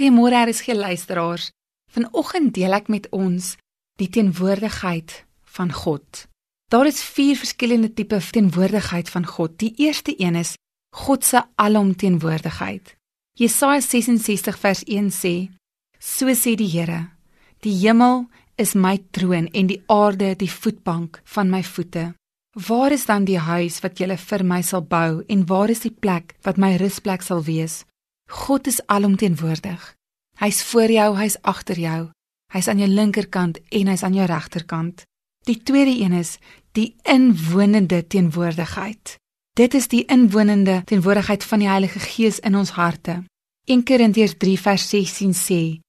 Goeiemôre RSG luisteraars. Vanoggend deel ek met ons die teenwoordigheid van God. Daar is vier verskillende tipe teenwoordigheid van God. Die eerste een is God se alomteenwoordigheid. Jesaja 66 vers 1 sê: So sê die Here: Die hemel is my troon en die aarde die voetbank van my voete. Waar is dan die huis wat jy vir my sal bou en waar is die plek wat my rusplek sal wees? God is alomteenwoordig. Hy's voor jou, hy's agter jou. Hy's aan jou linkerkant en hy's aan jou regterkant. Die tweede een is die inwonende teenwoordigheid. Dit is die inwonende teenwoordigheid van die Heilige Gees in ons harte. 1 Korintiërs 3 vers 16 sê: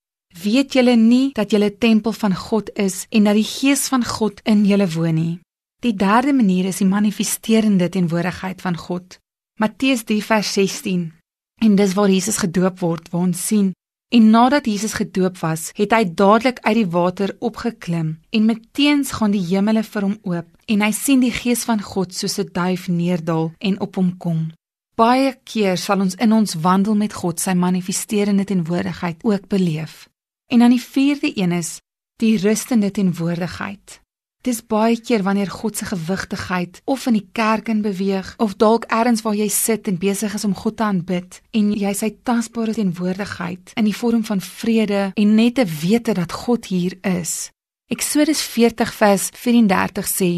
"Weet julle nie dat julle tempel van God is en dat die Gees van God in julle woon nie?" Die derde manier is die manifesterende teenwoordigheid van God. Matteus 3 vers 16 En dis waar Jesus gedoop word, waar ons sien. En nadat Jesus gedoop was, het hy dadelik uit die water opgeklim en meteens gaan die hemele vir hom oop en hy sien die gees van God soos 'n duif neerdal en op hom kom. Baie keer sal ons in ons wandel met God sy manifesterende teenwoordigheid ook beleef. En dan die vierde een is die rustende teenwoordigheid. Dis baie keer wanneer God se gewigtigheid of in die kerk in beweeg of dalk elders waar jy sit en besig is om God te aanbid en jy sy tasbare teenwoordigheid in die vorm van vrede en net te weet dat God hier is. Eksodus 40 vers 34 sê: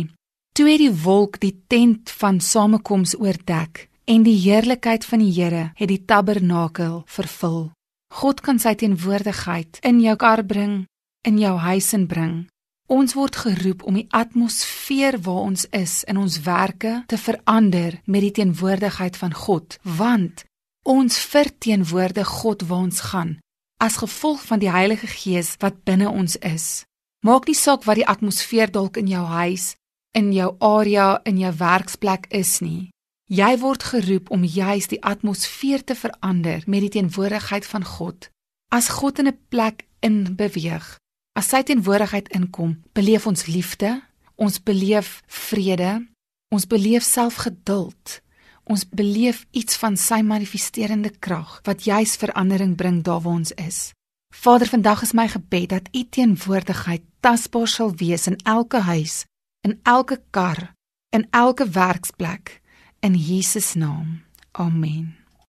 Toe het die wolk die tent van samekoms oordek en die heerlikheid van die Here het die tabernakel vervul. God kan sy teenwoordigheid in jou kar bring, in jou huis inbring Ons word geroep om die atmosfeer waar ons is in ons werke te verander met die teenwoordigheid van God, want ons verteenwoordig God waar ons gaan as gevolg van die Heilige Gees wat binne ons is. Maak nie saak wat die atmosfeer dalk in jou huis, in jou area, in jou werksplek is nie. Jy word geroep om juis die atmosfeer te verander met die teenwoordigheid van God. As God in 'n plek in beweeg, As sy teenwoordigheid inkom, beleef ons liefde, ons beleef vrede, ons beleef selfgeduld. Ons beleef iets van sy manifesterende krag wat juis verandering bring daar waar ons is. Vader, vandag is my gebed dat u teenwoordigheid tasbaar sal wees in elke huis, in elke kar, in elke werksplek in Jesus naam. Amen.